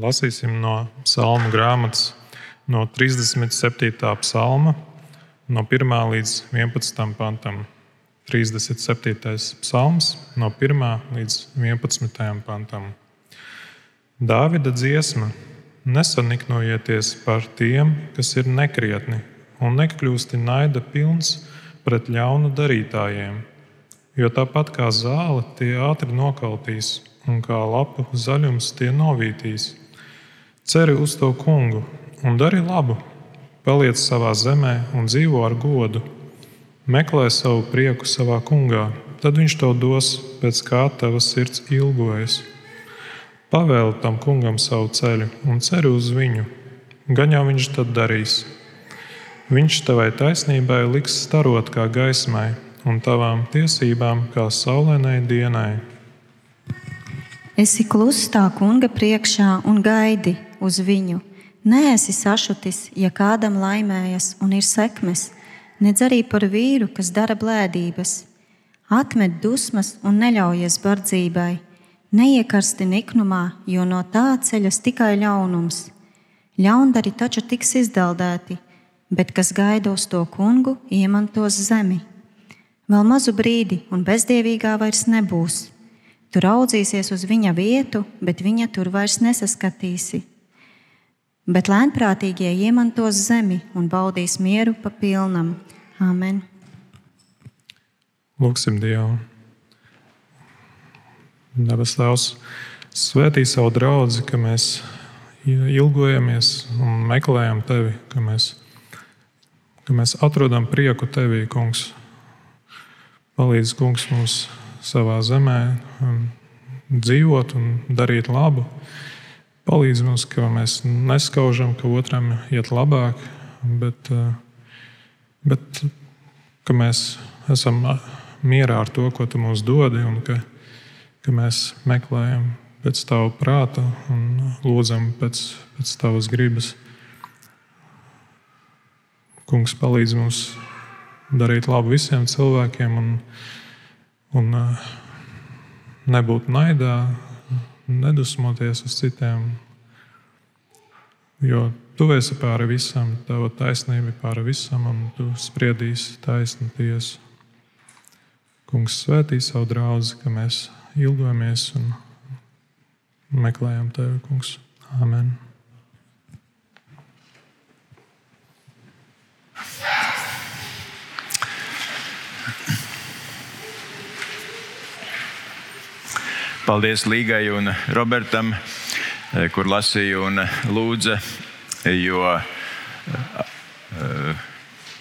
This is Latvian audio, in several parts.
lasīsim no psalmu grāmatas, no 37. psalma, no 1 līdz 11. pantam. 37. psalms, no 1 līdz 11. pantam. Dāvida dziesma: Nesaniknojieties par tiem, kas ir nekrietni, un nekļūsti naida pilns pret ļaunu darītājiem jo tāpat kā zāle tie ātri nokaltīs, un kā lapu zaļums tie novītīs. Ceri uz to kungu un dari labu, paliec savā zemē un dzīvo ar godu. Meklē savu prieku savā kungā, tad viņš tev dos pēc kā tavas sirds ilgojas. Pavēli tam kungam savu ceļu un ceri uz viņu, gan jau viņš tad darīs. Viņš tavai taisnībai liks starot kā gaismai, un tavām tiesībām kā saulēnai dienai. Esi kluss tā kunga priekšā un gaidi uz viņu. Nē, esi sašutis, ja kādam laimējas un ir sekmes, nedz arī par vīru, kas dara blēdības. Atmet dusmas un neļaujies bardzībai. Neiekarsti niknumā, jo no tā ceļas tikai ļaunums. Ļaundari taču tiks izdaldēti, bet kas gaida uz to kungu, iemantos zemi. Vēl mazu brīdi, un bezdievīgā vairs nebūs. Tu raudzīsies uz viņa vietu, bet viņa tur vairs nesaskatīsi. Bet lēnprātīgie iemantos zemi un baudīs mieru pa pilnam. Amen. Lūksim Dievu. Dabas Tēvs, svētī savu draugu, ka mēs ilgojamies un meklējam Tevi, ka mēs, ka mēs atrodam prieku Tevī, Kungs. Palīdz kungs mums savā zemē um, dzīvot un darīt labu. Palīdz mums, ka mēs neskaužam, ka otram iet labāk, bet, uh, bet ka mēs esam mierā ar to, ko tu mums dodi, un ka, ka mēs meklējam pēc tava prāta un lūdzam pēc, pēc tavas gribas. Kungs palīdz mums darīt labu visiem cilvēkiem un, un uh, nebūt naidā, nedusmoties uz citiem. Jo tu esi pāri visam, tava taisnība ir pāri visam, un tu spriedīsi taisnu tiesu. Kungs svētī savu draugu, ka mēs ilgojamies un meklējam tevi, Kungs. Amen. Paldies Līgai un Robertam, eh, kur lasīja un lūdza, jo eh,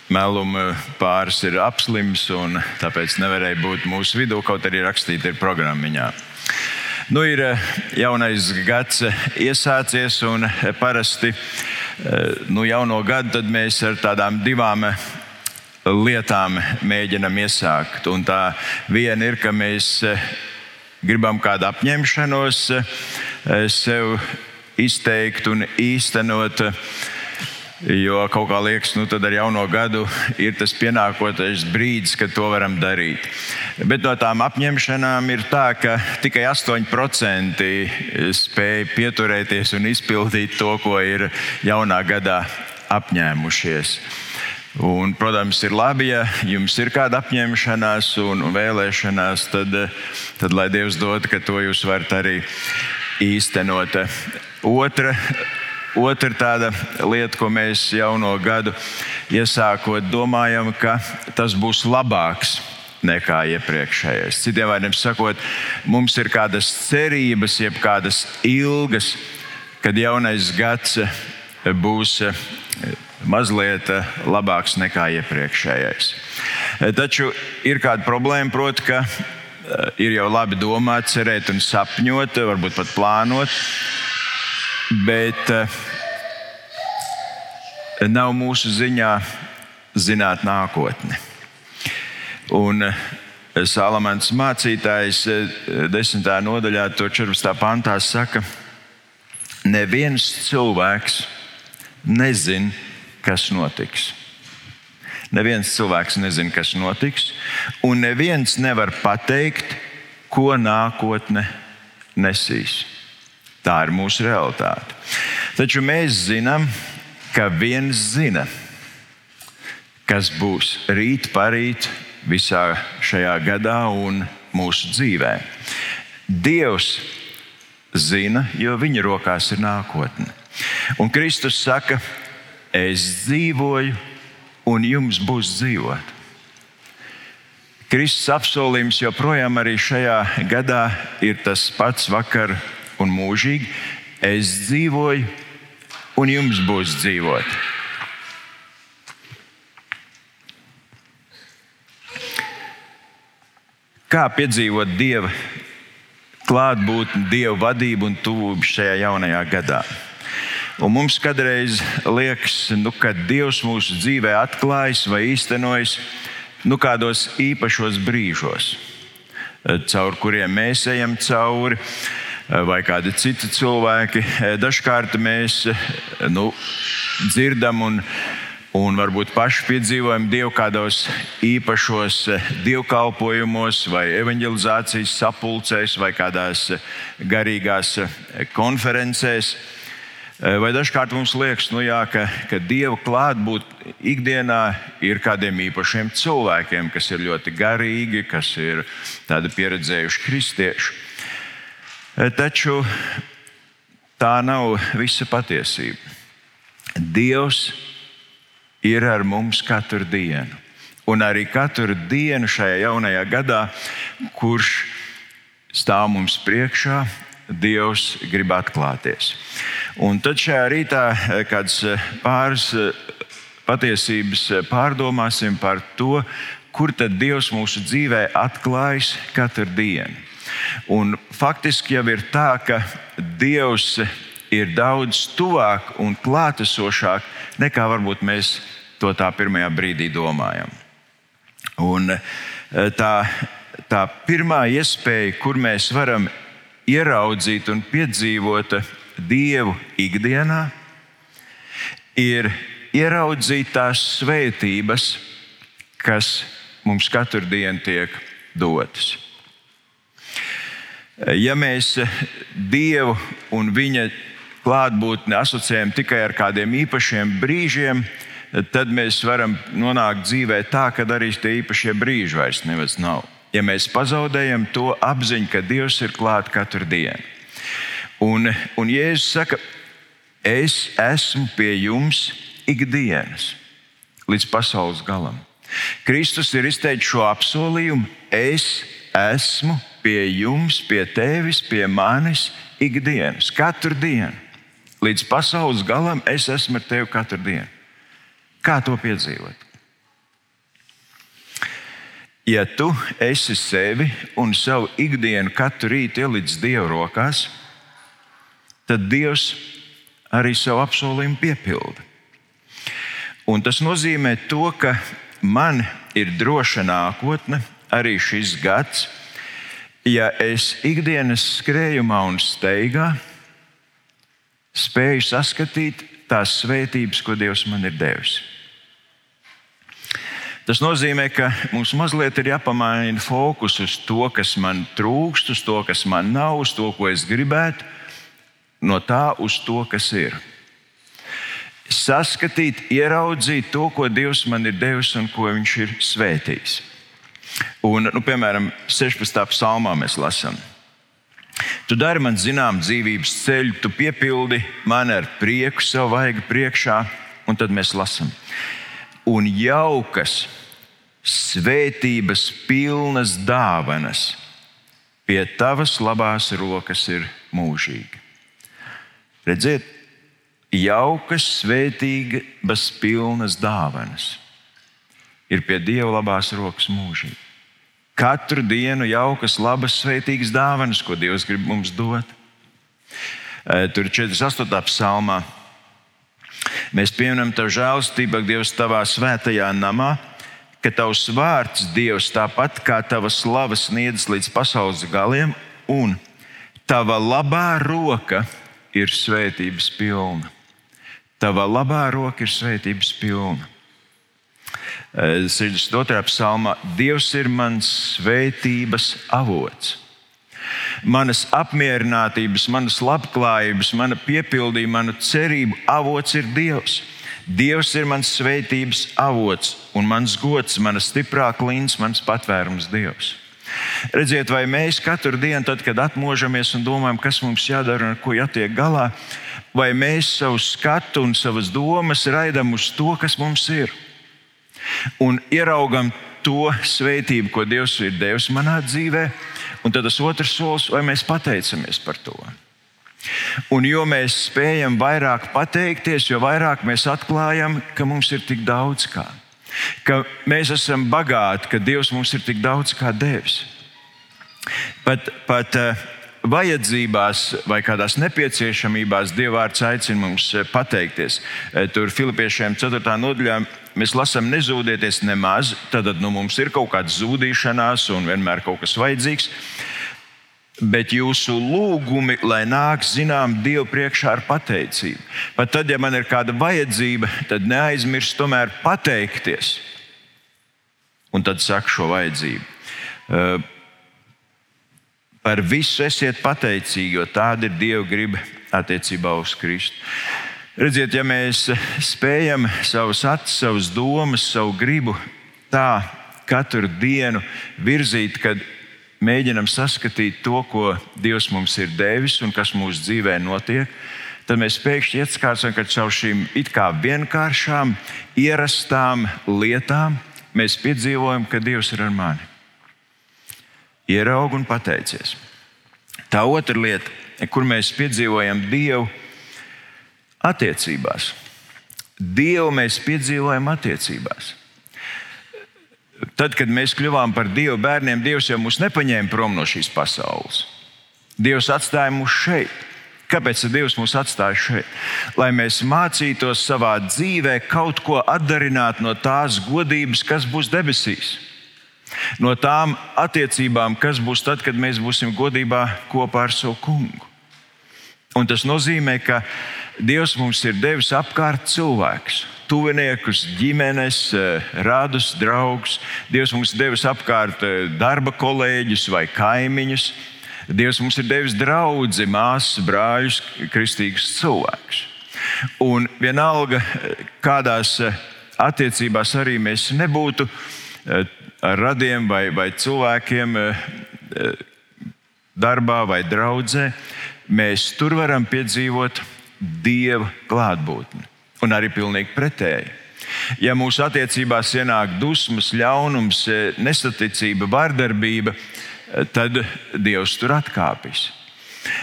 meluma pāris ir apslims un tāpēc nevarēja būt mūsu vidū, kaut arī rakstīta ir programmiņā. Nu, ir eh, jaunais gads iesācies, un parasti nu, jauno gadu mēs ar tādām divām lietām mēģinam iesākt. Un tā viena ir, ka mēs gribam kādu apņemšanos eh, sev izteikt un īstenot. Jo kaut kā liekas, nu tad ar jauno gadu ir tas pienākošais brīdis, kad to varam darīt. Bet no tām apņemšanām ir tā, ka tikai 8% spēj pieturēties un izpildīt to, ko ir jaunā gadā apņēmušies. Un, protams, ir labi, ja jums ir kāda apņemšanās un vēlēšanās, tad, tad lai Dievs dod, ka to jūs varat arī īstenot. Otra, otra tāda lieta, ko mēs jauno gadu iesākot, domājam, ka tas būs labāks nekā iepriekšējais. Citiem vārdiem sakot, mums ir kādas cerības, jeb kādas ilgas, kad jaunais gads būs mazliet eh, labāks nekā iepriekšējais. Eh, taču ir kāda problēma, proti, ka eh, ir jau labi domāt, cerēt un sapņot, varbūt pat plānot, bet nav mūsu ziņā zināt nākotni. Un Salamans mācītājs 10. nodaļā, 14. pantā saka, neviens cilvēks nezina, kas notiks. Neviens cilvēks nezina, kas notiks, un neviens nevar pateikt, ko nākotne nesīs. Tā ir mūsu realitāte. Taču mēs zinām, ka viens zina, kas būs rīt, parīt, visā šajā gadā un mūsu dzīvē. Dievs zina, jo viņa rokās ir nākotne. Un Kristus saka, es dzīvoju, un jums būs dzīvot. Kristus apsolījums joprojām arī šajā gadā ir tas pats vakar un mūžīgi. Es dzīvoju, un jums būs dzīvot. Kā piedzīvot Dieva klātbūtni, Dieva vadību un tuvību šajā jaunajā gadā? Un mums kādreiz liekas, nu, ka Dievs mūsu dzīvē atklājas vai īstenojas nu, kādos īpašos brīžos, caur kuriem mēs ejam cauri, vai kādi citi cilvēki. Dažkārt mēs nu, dzirdam un un varbūt paši piedzīvojam Dievu kādos īpašos dievkalpojumos, vai evanģelizācijas sapulcēs, vai kādās garīgās konferencēs. Vai dažkārt mums liekas, nu jā, ka, ka Dieva klātbūtne ikdienā ir kādiem īpašiem cilvēkiem, kas ir ļoti garīgi, kas ir tādi pieredzējuši kristieši. Taču tā nav visa patiesība. Dievs ir ar mums katru dienu. Un arī katru dienu šajā jaunajā gadā, kurš stāv mums priekšā, Dievs grib atklāties. Un tad šajā rītā eh, kāds eh, pāris eh, patiesības pārdomāsim par to, kur tad Dievs mūsu dzīvē atklājas katru dienu. Un faktiski jau ir tā, ka Dievs ir daudz tuvāk un klātesošāk nekā varbūt mēs to tā pirmajā brīdī domājam. Un tā, tā pirmā iespēja, kur mēs varam ieraudzīt un piedzīvot Dievu ikdienā, ir ieraudzīt tās svētības, kas mums katru dienu tiek dotas. Ja mēs Dievu un Viņa klātbūtni asociējam tikai ar kādiem īpašiem brīžiem, tad mēs varam nonākt dzīvē tā, ka arī tie īpašie brīži vairs nav. Ja mēs pazaudējam to apziņu, ka Dievs ir klāts katru dienu. Un, un Jēzus saka, es esmu pie jums ikdienas, līdz pasaules galam. Kristus ir izteicis šo apsolījumu, es esmu pie jums, pie tevis, pie manis ikdienas, katru dienu. Līdz pasaules galam es esmu ar tevi katru dienu. Kā to piedzīvot? Ja tu esi sevi un savu ikdienu katru rītu ielicis Dieva rokās, tad Dievs arī savu apsolījumu piepilda. Un tas nozīmē to, ka man ir droša nākotne, arī šis gads, ja es ikdienas skrējumā un steigā spēju saskatīt tās svētības, ko Dievs man ir devis. Tas nozīmē, ka mums mazliet ir jāpamaina fokus uz to, kas man trūkst, uz to, kas man nav, uz to, ko es gribētu, no tā uz to, kas ir. Saskatīt, ieraudzīt to, ko Dievs man ir devis un ko Viņš ir svētījis. Un, nu, piemēram, 16. psalmā mēs lasām. Tu dari man zinām dzīvības ceļu, tu piepildi mani ar prieku savu vaigu priekšā, un tad mēs lasām. Un jaukas, svētības pilnas dāvanas pie tavas labās rokas ir mūžīgi. Redziet, jaukas, svētīgas, pilnas dāvanas ir pie Dieva labās rokas mūžīgi. Katru dienu jaukas, labas, svētīgas dāvanas, ko Dievs grib mums dot. Tur 48. psalmā mēs pieminam Tavu žēlstību, Dievs, Tavā svētajā namā, ka Tavs vārds, Dievs, tāpat kā Tava slava sniedz līdz pasaules galiem, un Tava labā roka ir svētības pilna. Tava labā roka ir svētības pilna. 62. psalmā Dievs ir mans svētības avots. Manas apmierinātības, manas labklājības, mana piepildījuma, manu cerību avots ir Dievs. Dievs ir mans svētības avots un mans gods, mana stiprā klints, mans patvērums Dievs. Redziet, vai mēs katru dienu, tad, kad atmožamies un domājam, kas mums jādara un ar ko jātiek galā, vai mēs savu skatu un savas domas raidām uz to, kas mums ir. Un ieraugam to svētību, ko Dievs ir devis manā dzīvē, un tad tas otrs solis, vai mēs pateicamies par to. Un jo mēs spējam vairāk pateikties, jo vairāk mēs atklājam, ka mums ir tik daudz kā. Ka mēs esam bagāti, ka Dievs mums ir tik daudz kā devis. Pat, pat uh, vajadzībās vai kādās nepieciešamībās Dievvvārds aicina mums eh, pateikties. Eh, tur Filipiešiem 4. nodaļā mēs lasām, nezūdieties nemaz. Tad nu, mums ir kaut kāda zudīšanās un vienmēr kaut kas vajadzīgs. Bet jūsu lūgumi, lai nāk zinām Dievu priekšā ar pateicību. Pat tad, ja man ir kāda vajadzība, tad neaizmirst tomēr pateikties. Un tad saka šo vajadzību. Uh, Par visu esiet pateicīgi, jo tāda ir Dieva griba attiecībā uz Kristu. Redziet, ja mēs spējam savus acis, savas domas, savu gribu tā katru dienu virzīt, kad mēģinam saskatīt to, ko Dievs mums ir devis un kas mūsu dzīvē notiek, tad mēs pēkšņi ieskārsim, ka caur šīm it kā vienkāršām, ierastām lietām mēs piedzīvojam, ka Dievs ir ar mani ieraugi un pateicies. Tā otra lieta, kur mēs piedzīvojam Dievu attiecībās. Dievu mēs piedzīvojam attiecībās. Tad, kad mēs kļuvām par Dieva bērniem, Dievs jau mūs nepaņēma prom no šīs pasaules. Dievs atstāja mūs šeit. Kāpēc Dievs mūs atstāja šeit? Lai mēs mācītos savā dzīvē kaut ko atdarināt no tās godības, kas būs debesīs no tām attiecībām, kas būs tad, kad mēs būsim godībā kopā ar savu kungu. Un tas nozīmē, ka Dievs mums ir devis apkārt cilvēkus, tuviniekus, ģimenes, eh, radus, draugus. Dievs mums ir devis apkārt eh, darba kolēģus vai kaimiņus. Dievs mums ir devis draugus, māsas, brāļus, kristīgus cilvēkus. Un vienalga, eh, kādās attiecībās arī mēs nebūtu, ar radiem vai, vai cilvēkiem darbā vai draudzē, mēs tur varam piedzīvot dieva klātbūtni. Un arī pilnīgi pretēji. Ja mūsu attiecībās ienāk dusmas, ļaunums, eh, nesaticība, vardarbība, tad Dievs tur atkāpjas.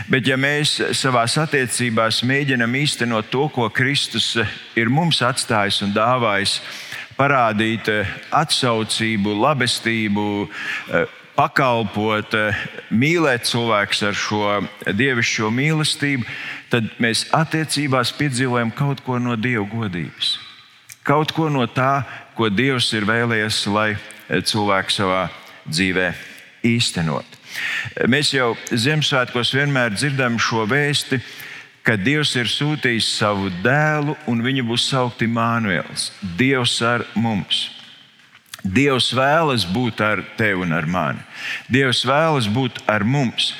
Bet, ja mēs savā attiecībās mēģinam īstenot to, ko Kristus ir mums atstājis un dāvājis, parādīt eh, atsaucību, labestību, eh, pakalpot, eh, mīlēt cilvēkus ar šo dievišķo mīlestību, tad mēs attiecībās piedzīvojam kaut ko no Dieva godības. Kaut ko no tā, ko Dievs ir vēlējies, lai cilvēks savā dzīvē īstenot. Mēs jau Ziemassvētkos vienmēr dzirdam šo vēstuli ka Dievs ir sūtījis savu dēlu, un viņa būs saukta Mānuēls. Dievs ar mums. Dievs vēlas būt ar tevi un ar mani. Dievs vēlas būt ar mums.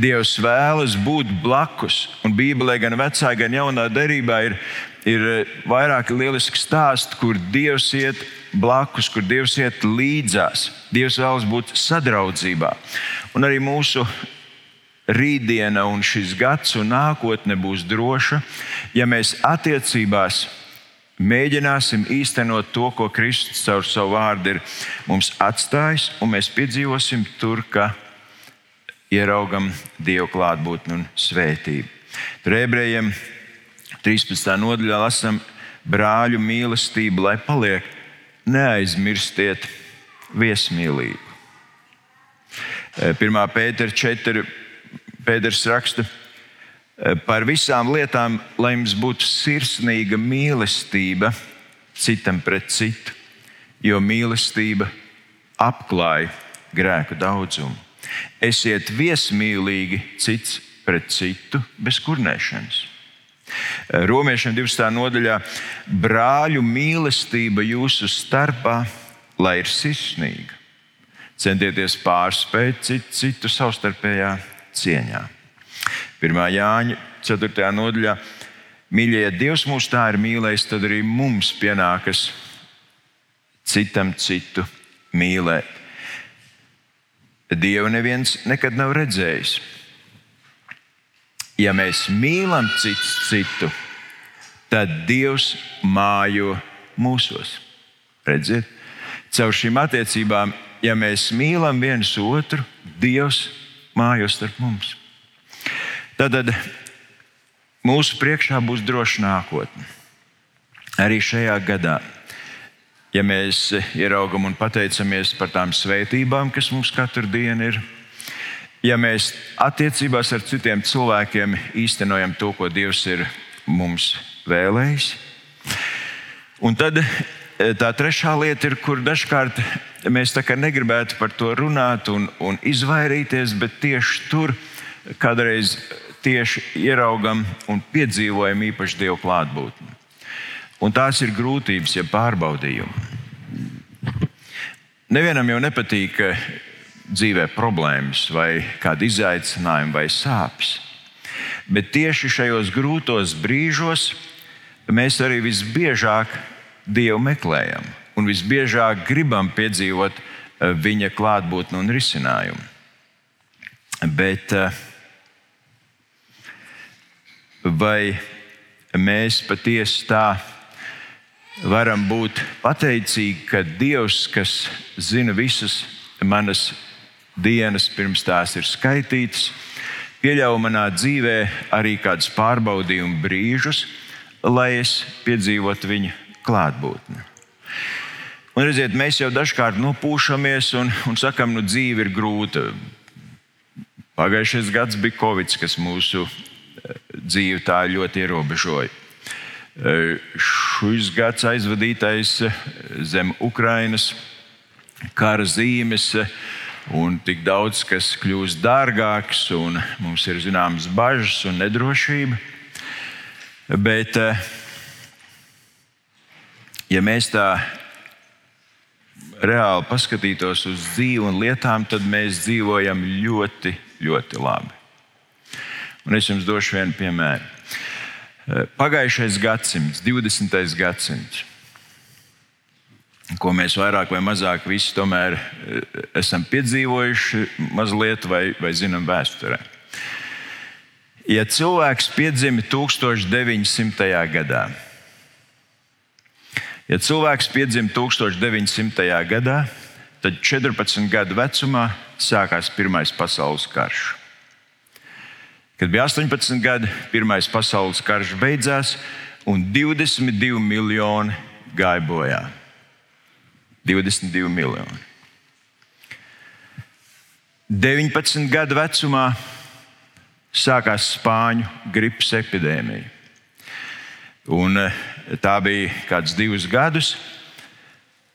Dievs vēlas būt blakus. Un Bībelē, gan vecā, gan jaunā derībā, ir, ir vairāki lieliski stāsti, kur Dievs iet blakus, kur Dievs iet līdzās. Dievs vēlas būt sadraudzībā. Un arī mūsu rītdiena un šis gads un nākotne būs droša, ja mēs attiecībās mēģināsim īstenot to, ko Kristus caur savu vārdu ir mums atstājis, un mēs piedzīvosim tur, ka ieraugam Dieva klātbūtni un svētību. Tur ebrejiem 13. nodaļā lasām brāļu mīlestību, lai paliek. Neaizmirstiet viesmīlību. 1. Pētera 4 Pēters raksta e, par visām lietām, lai jums būtu sirsnīga mīlestība citam pret citu, jo mīlestība apklāja grēku daudzumu. Esiet viesmīlīgi cits pret citu bez kurnēšanas. Romiešiem 20. nodaļā brāļu mīlestība jūsu starpā, lai ir sirsnīga. Centieties pārspēt citu, citu savstarpējā cieņā. 1. Jāņa 4. nodaļā. Mīļie, ja Dievs mūs tā ir mīlējis, tad arī mums pienākas citam citu mīlēt. Dievu neviens nekad nav redzējis. Ja mēs mīlam cits citu, tad Dievs mājo mūsos. Redziet, caur šīm attiecībām, ja mēs mīlam viens otru, Dievs mājo starp mums. Tad mūsu priekšā būs droša nākotne. Arī šajā gadā ja mēs ieraugam un pateicamies par tām svētībām, kas mums katru dienu ir, ja mēs attiecībās ar citiem cilvēkiem īstenojam to, ko Dievs ir mums vēlējis. Un tad eh, tā trešā lieta ir, kur dažkārt mēs negribētu par to runāt un, un izvairīties, bet tieši tur kādreiz tieši ieraugam un piedzīvojam īpaši Dieva klātbūtni. Un tās ir grūtības, ja pārbaudījumi. Nevienam jau nepatīk dzīvē problēmas, vai kādi izaicinājumi, vai sāpes. Bet tieši šajos grūtos brīžos mēs arī visbiežāk Dievu meklējam un visbiežāk gribam piedzīvot eh, viņa klātbūtni un risinājumu. Bet eh, vai mēs patiesi tā varam būt pateicīgi, ka Dievs, kas zina visas manas dienas, pirms tās ir skaitītas, pieļauj manā dzīvē arī kādus pārbaudījumu brīžus, lai es piedzīvotu viņa klātbūtni. Un redziet, mēs jau dažkārt nopūšamies un, un sakām, nu, dzīve ir grūta. Pagājušais gads bija Covid, kas mūsu dzīvi tā ļoti ierobežoja. Šis gads aizvadītais zem Ukrainas kara zīmes, un tik daudz kas kļūst dārgāks, un mums ir zināmas bažas un nedrošība. Bet, ja mēs tā reāli paskatītos uz dzīvi un lietām, tad mēs dzīvojam ļoti, ļoti labi. Un es jums došu vienu piemēru. Eh, pagājušais gadsimts, 20. gadsimts, ko mēs vairāk vai mazāk visi tomēr eh, esam piedzīvojuši mazliet vai, vai zinām vēsturē. Ja cilvēks piedzima 1900. gadā, ja cilvēks piedzima 1900. gadā, tad 14 gadu vecumā sākās Pirmais pasaules karš. Kad bija 18 gadi, Pirmais pasaules karš beidzās, un 22 miljoni gāja bojā. 22 miljoni. 19 gadu vecumā sākās spāņu gripas epidēmija. Un eh, tā bija kāds divus gadus,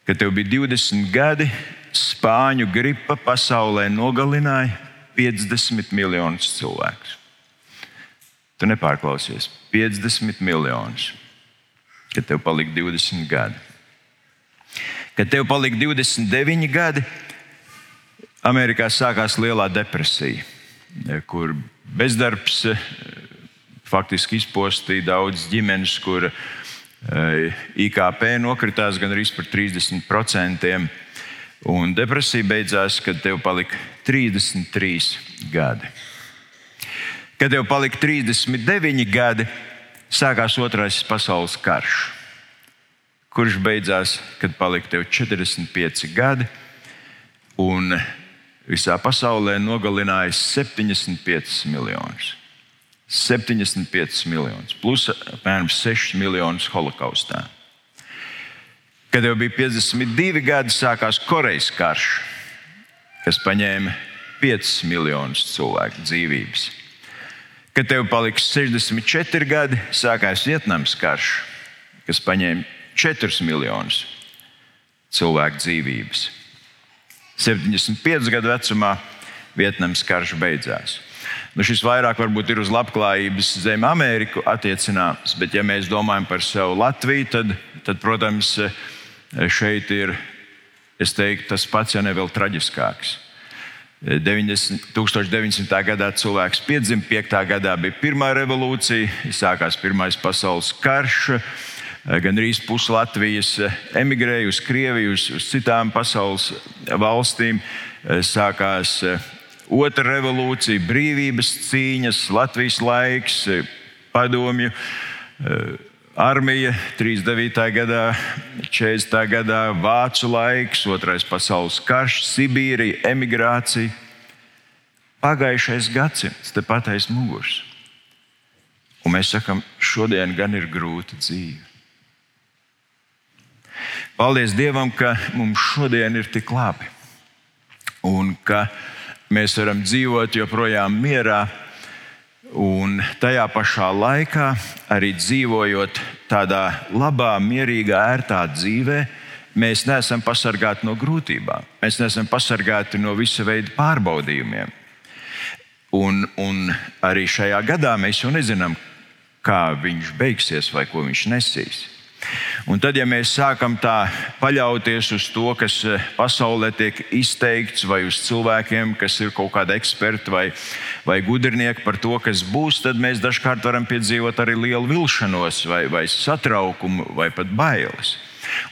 kad tev bija 20 gadi. Spāņu gripa pasaulē nogalināja 50 miljonus cilvēku. Tu nepārklausies 50 miljonus, kad tev palika 20 gadi. Kad tev palika 29 gadi, Amerikā sākās lielā depresija, kur bezdarbs eh, faktiski izpostīja daudz ģimenes, kur eh, IKP nokritās gan arī par 30%. Un depresija beidzās, kad tev palika 33 gadi. Kad jau palika 39 gadi, sākās Otrais pasaules karš, kurš beidzās, kad palika tev 45 gadi, un visā pasaulē nogalināja 75 miljonus. 75 miljonus, plus apmēram 6 miljonus holokaustā. Kad jau bija 52 gadi, sākās Korejas karš, kas paņēma 5 miljonus cilvēku dzīvības. Kad tev paliks 64 gadi, sākās Vietnamas karš, kas paņēma 4 miljonus cilvēku dzīvības. 75 gadu vecumā Vietnamas karš beidzās. Nu, šis vairāk varbūt ir uz labklājības zem Ameriku attiecināms, bet, ja mēs domājam par sevi Latviju, tad, tad protams, šeit ir teiktu, tas pats, ja ne vēl traģiskāks. 90, 1900. gadā cilvēks piedzima, 5. gadā bija pirmā revolūcija, sākās Pirmais pasaules karš. Gan arī pusi Latvijas emigrēja uz Krieviju, uz, uz citām pasaules valstīm. Sākās otra revolūcija, brīvības cīņas, Latvijas laiks, padomju armija 39. gadā, 40. gadā, Vācu laiks, Otrais pasaules karš, Sibīrija, emigrācija. Pagājušais gadsimts tepat aiz muguras. Un mēs sakām, šodien gan ir grūta dzīve. Paldies Dievam, ka mums šodien ir tik labi un ka mēs varam dzīvot joprojām mierā Un tajā pašā laikā, arī dzīvojot tādā labā, mierīgā, ērtā dzīvē, mēs neesam pasargāti no grūtībām. Mēs neesam pasargāti no visa veida pārbaudījumiem. Un, un arī šajā gadā mēs jau nezinām, kā viņš beigsies vai ko viņš nesīs. Un tad, ja mēs sākam tā paļauties uz to, kas eh, pasaulē tiek izteikts, vai uz cilvēkiem, kas ir kaut kādi eksperti vai, vai gudrinieki par to, kas būs, tad mēs dažkārt varam piedzīvot arī lielu vilšanos, vai, vai satraukumu, vai pat bailes.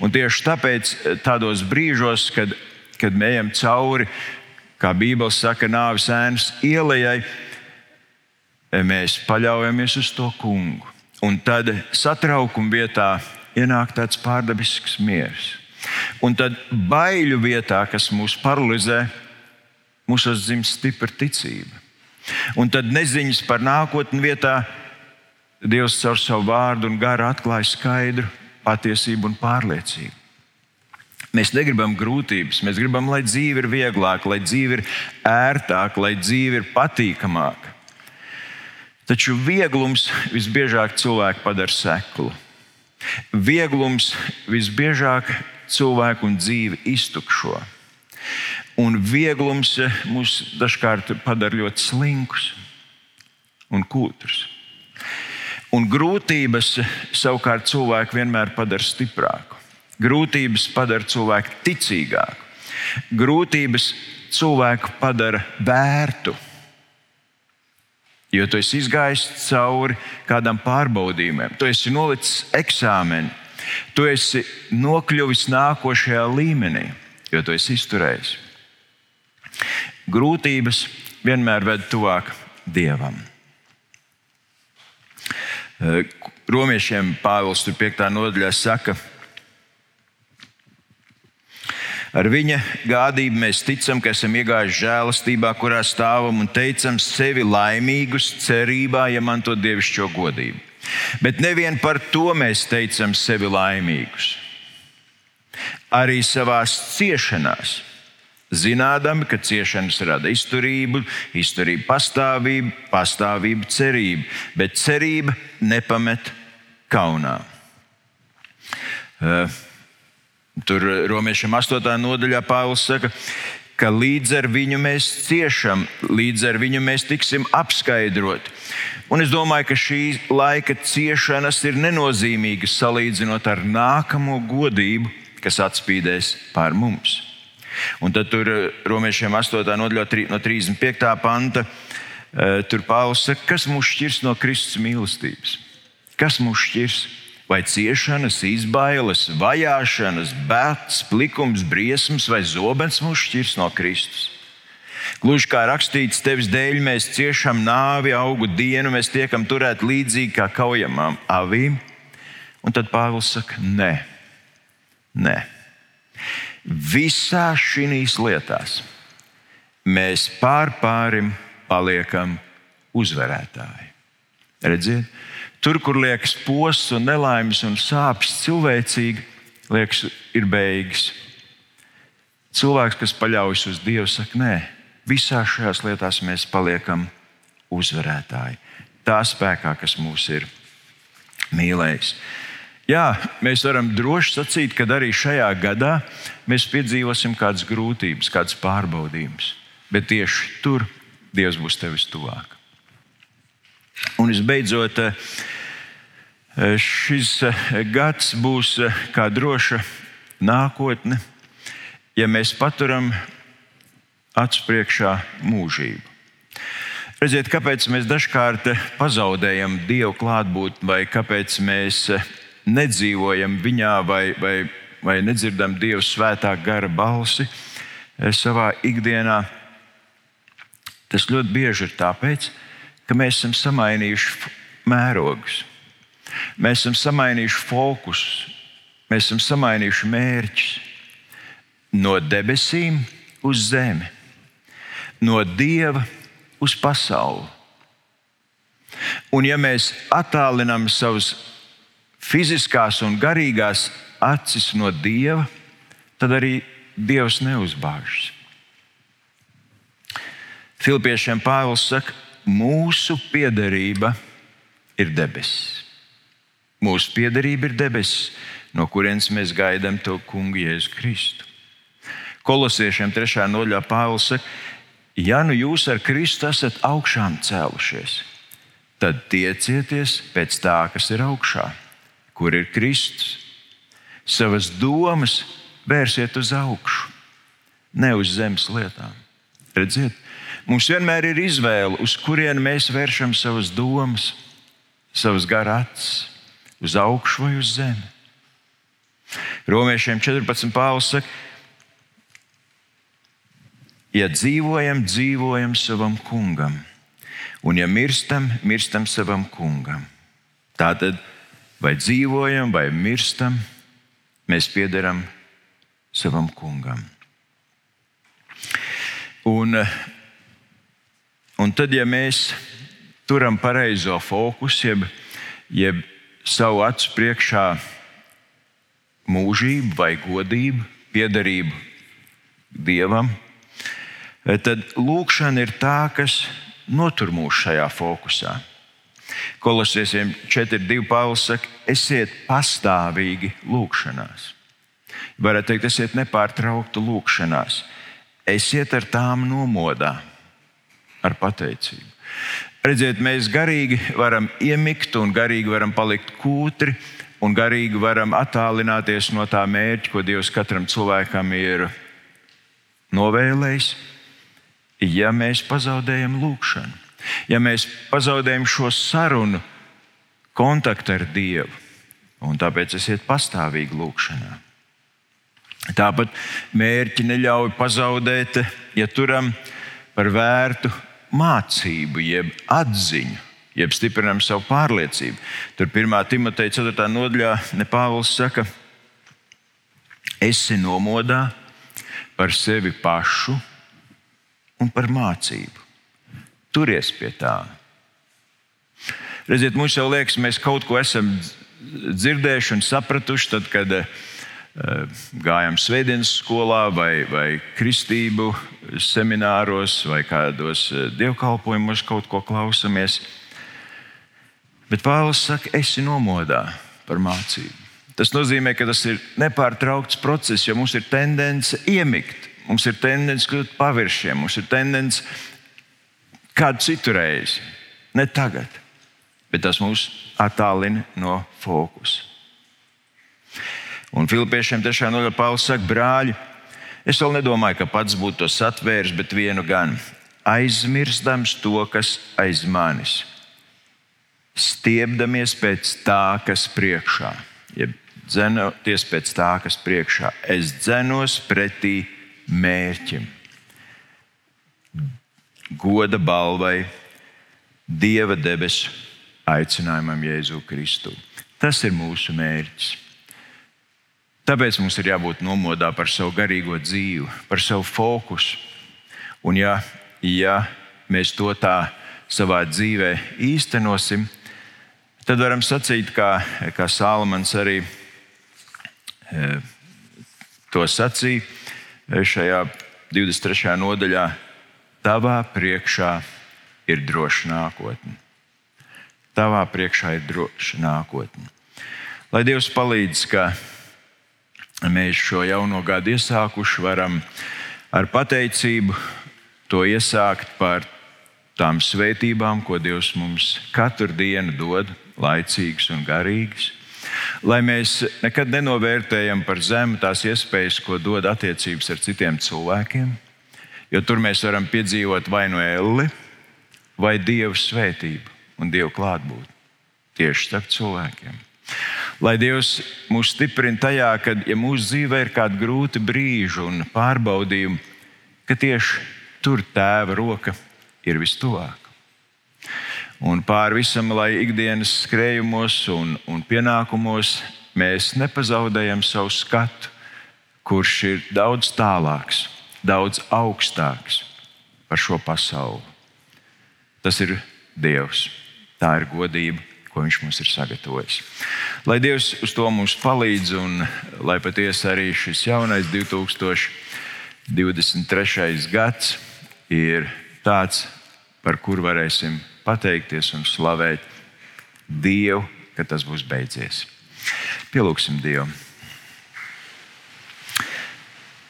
Un tieši tāpēc eh, tādos brīžos, kad, kad mēs ejam cauri, kā Bībele saka, nāves ēnas ielai, eh, mēs paļaujamies uz to kungu. Un tad satraukuma vietā ienāk tāds pārdabisks miers. Un tad baiļu vietā, kas mūs paralizē, mūsos dzimst stipra ticība. Un tad neziņas par nākotni vietā Dievs caur savu vārdu un garu atklāja skaidru patiesību un pārliecību. Mēs negribam grūtības, mēs gribam, lai dzīve ir vieglāka, lai dzīve ir ērtāka, lai dzīve ir patīkamāka. Taču vieglums visbiežāk cilvēku padara seklu. Vieglums visbiežāk cilvēku un dzīvi iztukšo. Un vieglums mūs dažkārt padara ļoti slinkus un kūtrus. Un grūtības savukārt cilvēku vienmēr padara stiprāku. Grūtības padara cilvēku ticīgāku. Grūtības cilvēku padara vērtu Jo tu esi izgājis cauri kādam pārbaudījumam, tu esi nolicis eksāmenu, tu esi nokļuvis nākošajā līmenī, jo tu esi izturējis. Grūtības vienmēr ved tuvāk dievam. Romiešiem Pāvils 5. nodaļā saka, ka Ar viņa gādību mēs ticam, ka esam iegājuši žēlastībā, kurā stāvam un teicam sevi laimīgus cerībā iemantot dievišķo godību. Bet nevien par to mēs teicam sevi laimīgus. Arī savā ciešanās, zinādami, ka ciešanas rada izturību, izturība pastāvību, pastāvība cerību, bet cerība nepamet kaunā. Uh, Tur Romiešiem 8. nodaļā Pāvils saka, ka līdz ar viņu mēs ciešam, līdz ar viņu mēs tiksim apskaidroti. Un es domāju, ka šī laika ciešanas ir nenozīmīgas salīdzinot ar nākamo godību, kas atspīdēs pār mums. Un tad tur Romiešiem 8. nodaļā no 35. panta. Eh, tur Pāvils saka, kas mūs šķirs no Kristus mīlestības? Kas mūs šķirs? Vai ciešanas, izbailes, vajāšanas, bēdas, plikums, briesmas vai zobens mūs šķirs no Kristus. Gluži kā rakstīts, tevis dēļ mēs ciešam nāvi, augu dienu, mēs tiekam turēti līdzīgi kā kaujamām avīm. Un tad Pāvils saka, nē, nē. Visā šīs lietās mēs pārpārim paliekam uzvarētāji. Redziet, Tur, kur liekas posts un nelaimes un sāpes cilvēcīgi, liekas, ir beigas. Cilvēks, kas paļaujas uz Dievu, saka, nē, visās šajās lietās mēs paliekam uzvarētāji. Tā spēkā, kas mūs ir mīlējis. Jā, mēs varam droši sacīt, ka arī šajā gadā mēs piedzīvosim kādas grūtības, kādas pārbaudījumus. Bet tieši tur Dievs būs tevis tuvāk. Un visbeidzot, eh, šis eh, gads būs eh, kā droša nākotne, ja mēs paturam acu priekšā mūžību. Redziet, kāpēc mēs dažkārt pazaudējam Dievu klātbūtni, vai kāpēc mēs nedzīvojam viņā, vai, vai, vai nedzirdam Dieva svētā gara balsi savā ikdienā. Tas ļoti bieži ir tāpēc, ka mēs esam samainījuši mērogus, mēs esam samainījuši fokusu, mēs esam samainījuši mērķus no debesīm uz zemi, no dieva uz pasauli. Un, ja mēs attālinām savus fiziskās un garīgās acis no dieva, tad arī dievs neuzbāžas. Filipiešiem Pāvils saka, mūsu piederība ir debesis. Mūsu piederība ir debesis, no kurienes mēs gaidām to kungu Jēzu Kristu. Kolosiešiem 3. nodaļā Pāvils saka, ja nu jūs ar Kristu esat augšām cēlušies, tad tiecieties pēc tā, kas ir augšā, kur ir Kristus. Savas domas vērsiet uz augšu, ne uz zemes lietām. Redziet, mums vienmēr ir izvēle, uz kurieni mēs vēršam savas domas, savas garātas, uz augšu vai uz zemi. Romiešiem 14. pāvils saka, Ja dzīvojam, dzīvojam savam kungam, un ja mirstam, mirstam savam kungam. Tātad, vai dzīvojam, vai mirstam, mēs piederam savam kungam. Un, un tad, ja mēs turam pareizo fokusu, jeb, jeb savu acu priekšā mūžību vai godību, piederību Dievam, tad lūkšana ir tā, kas notur mūs šajā fokusā. Kolosiesiem 4.2. Pāvils saka, esiet pastāvīgi lūkšanās. Varētu teikt, esiet nepārtraukti lūkšanās. Esiet ar tām nomodā, ar pateicību. Redziet, mēs garīgi varam iemikt un garīgi varam palikt kūtri un garīgi varam attālināties no tā mērķa, ko Dievs katram cilvēkam ir novēlējis ja mēs pazaudējam lūgšanu, ja mēs pazaudējam šo sarunu, kontaktu ar Dievu, un tāpēc esiet pastāvīgi lūgšanā. Tāpat mērķi neļauj pazaudēt, ja turam par vērtu mācību, jeb atziņu, jeb stiprinām savu pārliecību. Tur 1. Timoteja 4. nodaļā Nepāvils saka, esi nomodā par sevi pašu un par mācību. Turies pie tā. Redziet, mums jau liekas, mēs kaut ko esam dzirdējuši un sapratuši, tad, kad uh, gājām svētdienas skolā vai, vai kristību semināros vai kādos uh, dievkalpojumos kaut ko klausamies. Bet Pāvils saka, esi nomodā par mācību. Tas nozīmē, ka tas ir nepārtraukts process, jo mums ir tendence iemigt. Mums ir tendence kļūt paviršiem, mums ir tendence kādu citu reizi, ne tagad, bet tas mūs attālina no fokusa. Un Filipiešiem tiešām no Pāvils saka, brāļi, es vēl nedomāju, ka pats būtu to satvēris, bet vienu gan aizmirstams to, kas aiz manis, stiepdamies pēc tā, kas priekšā. Ja dzenoties pēc tā, kas priekšā, es dzenos pretī mērķim, goda balvai, Dieva debesu aicinājumam Jēzu Kristu. Tas ir mūsu mērķis. Tāpēc mums ir jābūt nomodā par savu garīgo dzīvi, par savu fokusu. Un, ja, ja mēs to tā savā dzīvē īstenosim, tad varam sacīt, kā, kā Sālamans arī e, to sacīja šajā 23. nodaļā, tavā priekšā ir droša nākotne. Tavā priekšā ir droša nākotne. Lai Dievs palīdz, ka mēs šo jauno gadu iesākuši, varam ar pateicību to iesākt par tām svētībām, ko Dievs mums katru dienu dod, laicīgas un garīgas lai mēs nekad nenovērtējam par zemu tās iespējas, ko dod attiecības ar citiem cilvēkiem. Jo tur mēs varam piedzīvot vai no elli, vai dievu svētību un dievu klātbūtni tieši starp cilvēkiem. Lai Dievs mūs stiprina tajā, ka, ja mūsu dzīvē ir kādi grūti brīži un pārbaudījumi, ka tieši tur tēva roka ir vistuvāk. Un pāri visam, lai ikdienas skrējumos un, un pienākumos mēs nepazaudējam savu skatu, kurš ir daudz tālāks, daudz augstāks par šo pasauli. Tas ir Dievs. Tā ir godība, ko Viņš mums ir sagatavojis. Lai Dievs uz to mums palīdz un lai patiesi arī šis jaunais 2023. gads ir tāds, par kuru varēsim pateikties un slavēt Dievu, ka tas būs beidzies. Pielūgsim Dievu.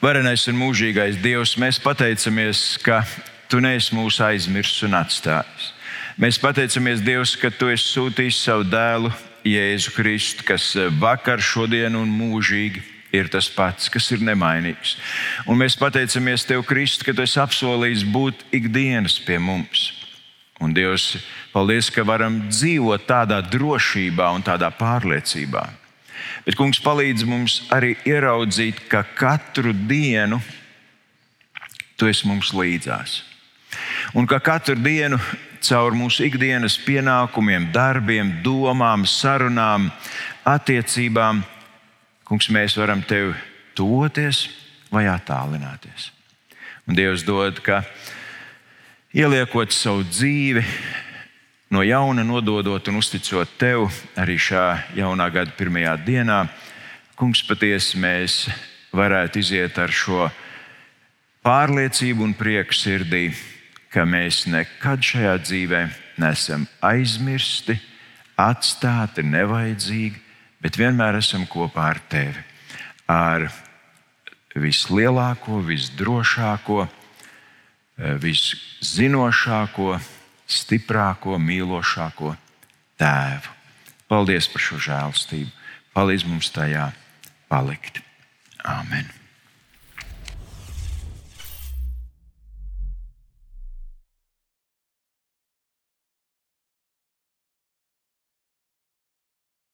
Varenais un mūžīgais Dievs, mēs pateicamies, ka Tu neesi mūs aizmirsis un atstājis. Mēs pateicamies Dievs, ka Tu esi sūtījis savu dēlu Jēzu Kristu, kas vakar, šodien un mūžīgi ir tas pats, kas ir nemainīgs. Un mēs pateicamies Tev, Kristu, ka Tu esi apsolījis būt ikdienas pie mums. Un Dievs, paldies, ka varam dzīvot tādā drošībā un tādā pārliecībā. Bet Kungs palīdz mums arī ieraudzīt, ka katru dienu Tu esi mums līdzās. Un ka katru dienu caur mūsu ikdienas pienākumiem, darbiem, domām, sarunām, attiecībām, Kungs, mēs varam Tev tuvoties vai attālināties. Un Dievs dod, ka ieliekot savu dzīvi no jauna nododot un uzticot tev arī šā jaunā gada pirmajā dienā, Kungs, patiesi mēs varētu iziet ar šo pārliecību un prieku sirdī, ka mēs nekad šajā dzīvē nesam aizmirsti, atstāti, nevajadzīgi, bet vienmēr esam kopā ar tevi. Ar vislielāko, visdrošāko, viszinošāko, stiprāko, mīlošāko tēvu. Paldies par šo žēlstību. Palīdz mums tajā palikt. Āmen!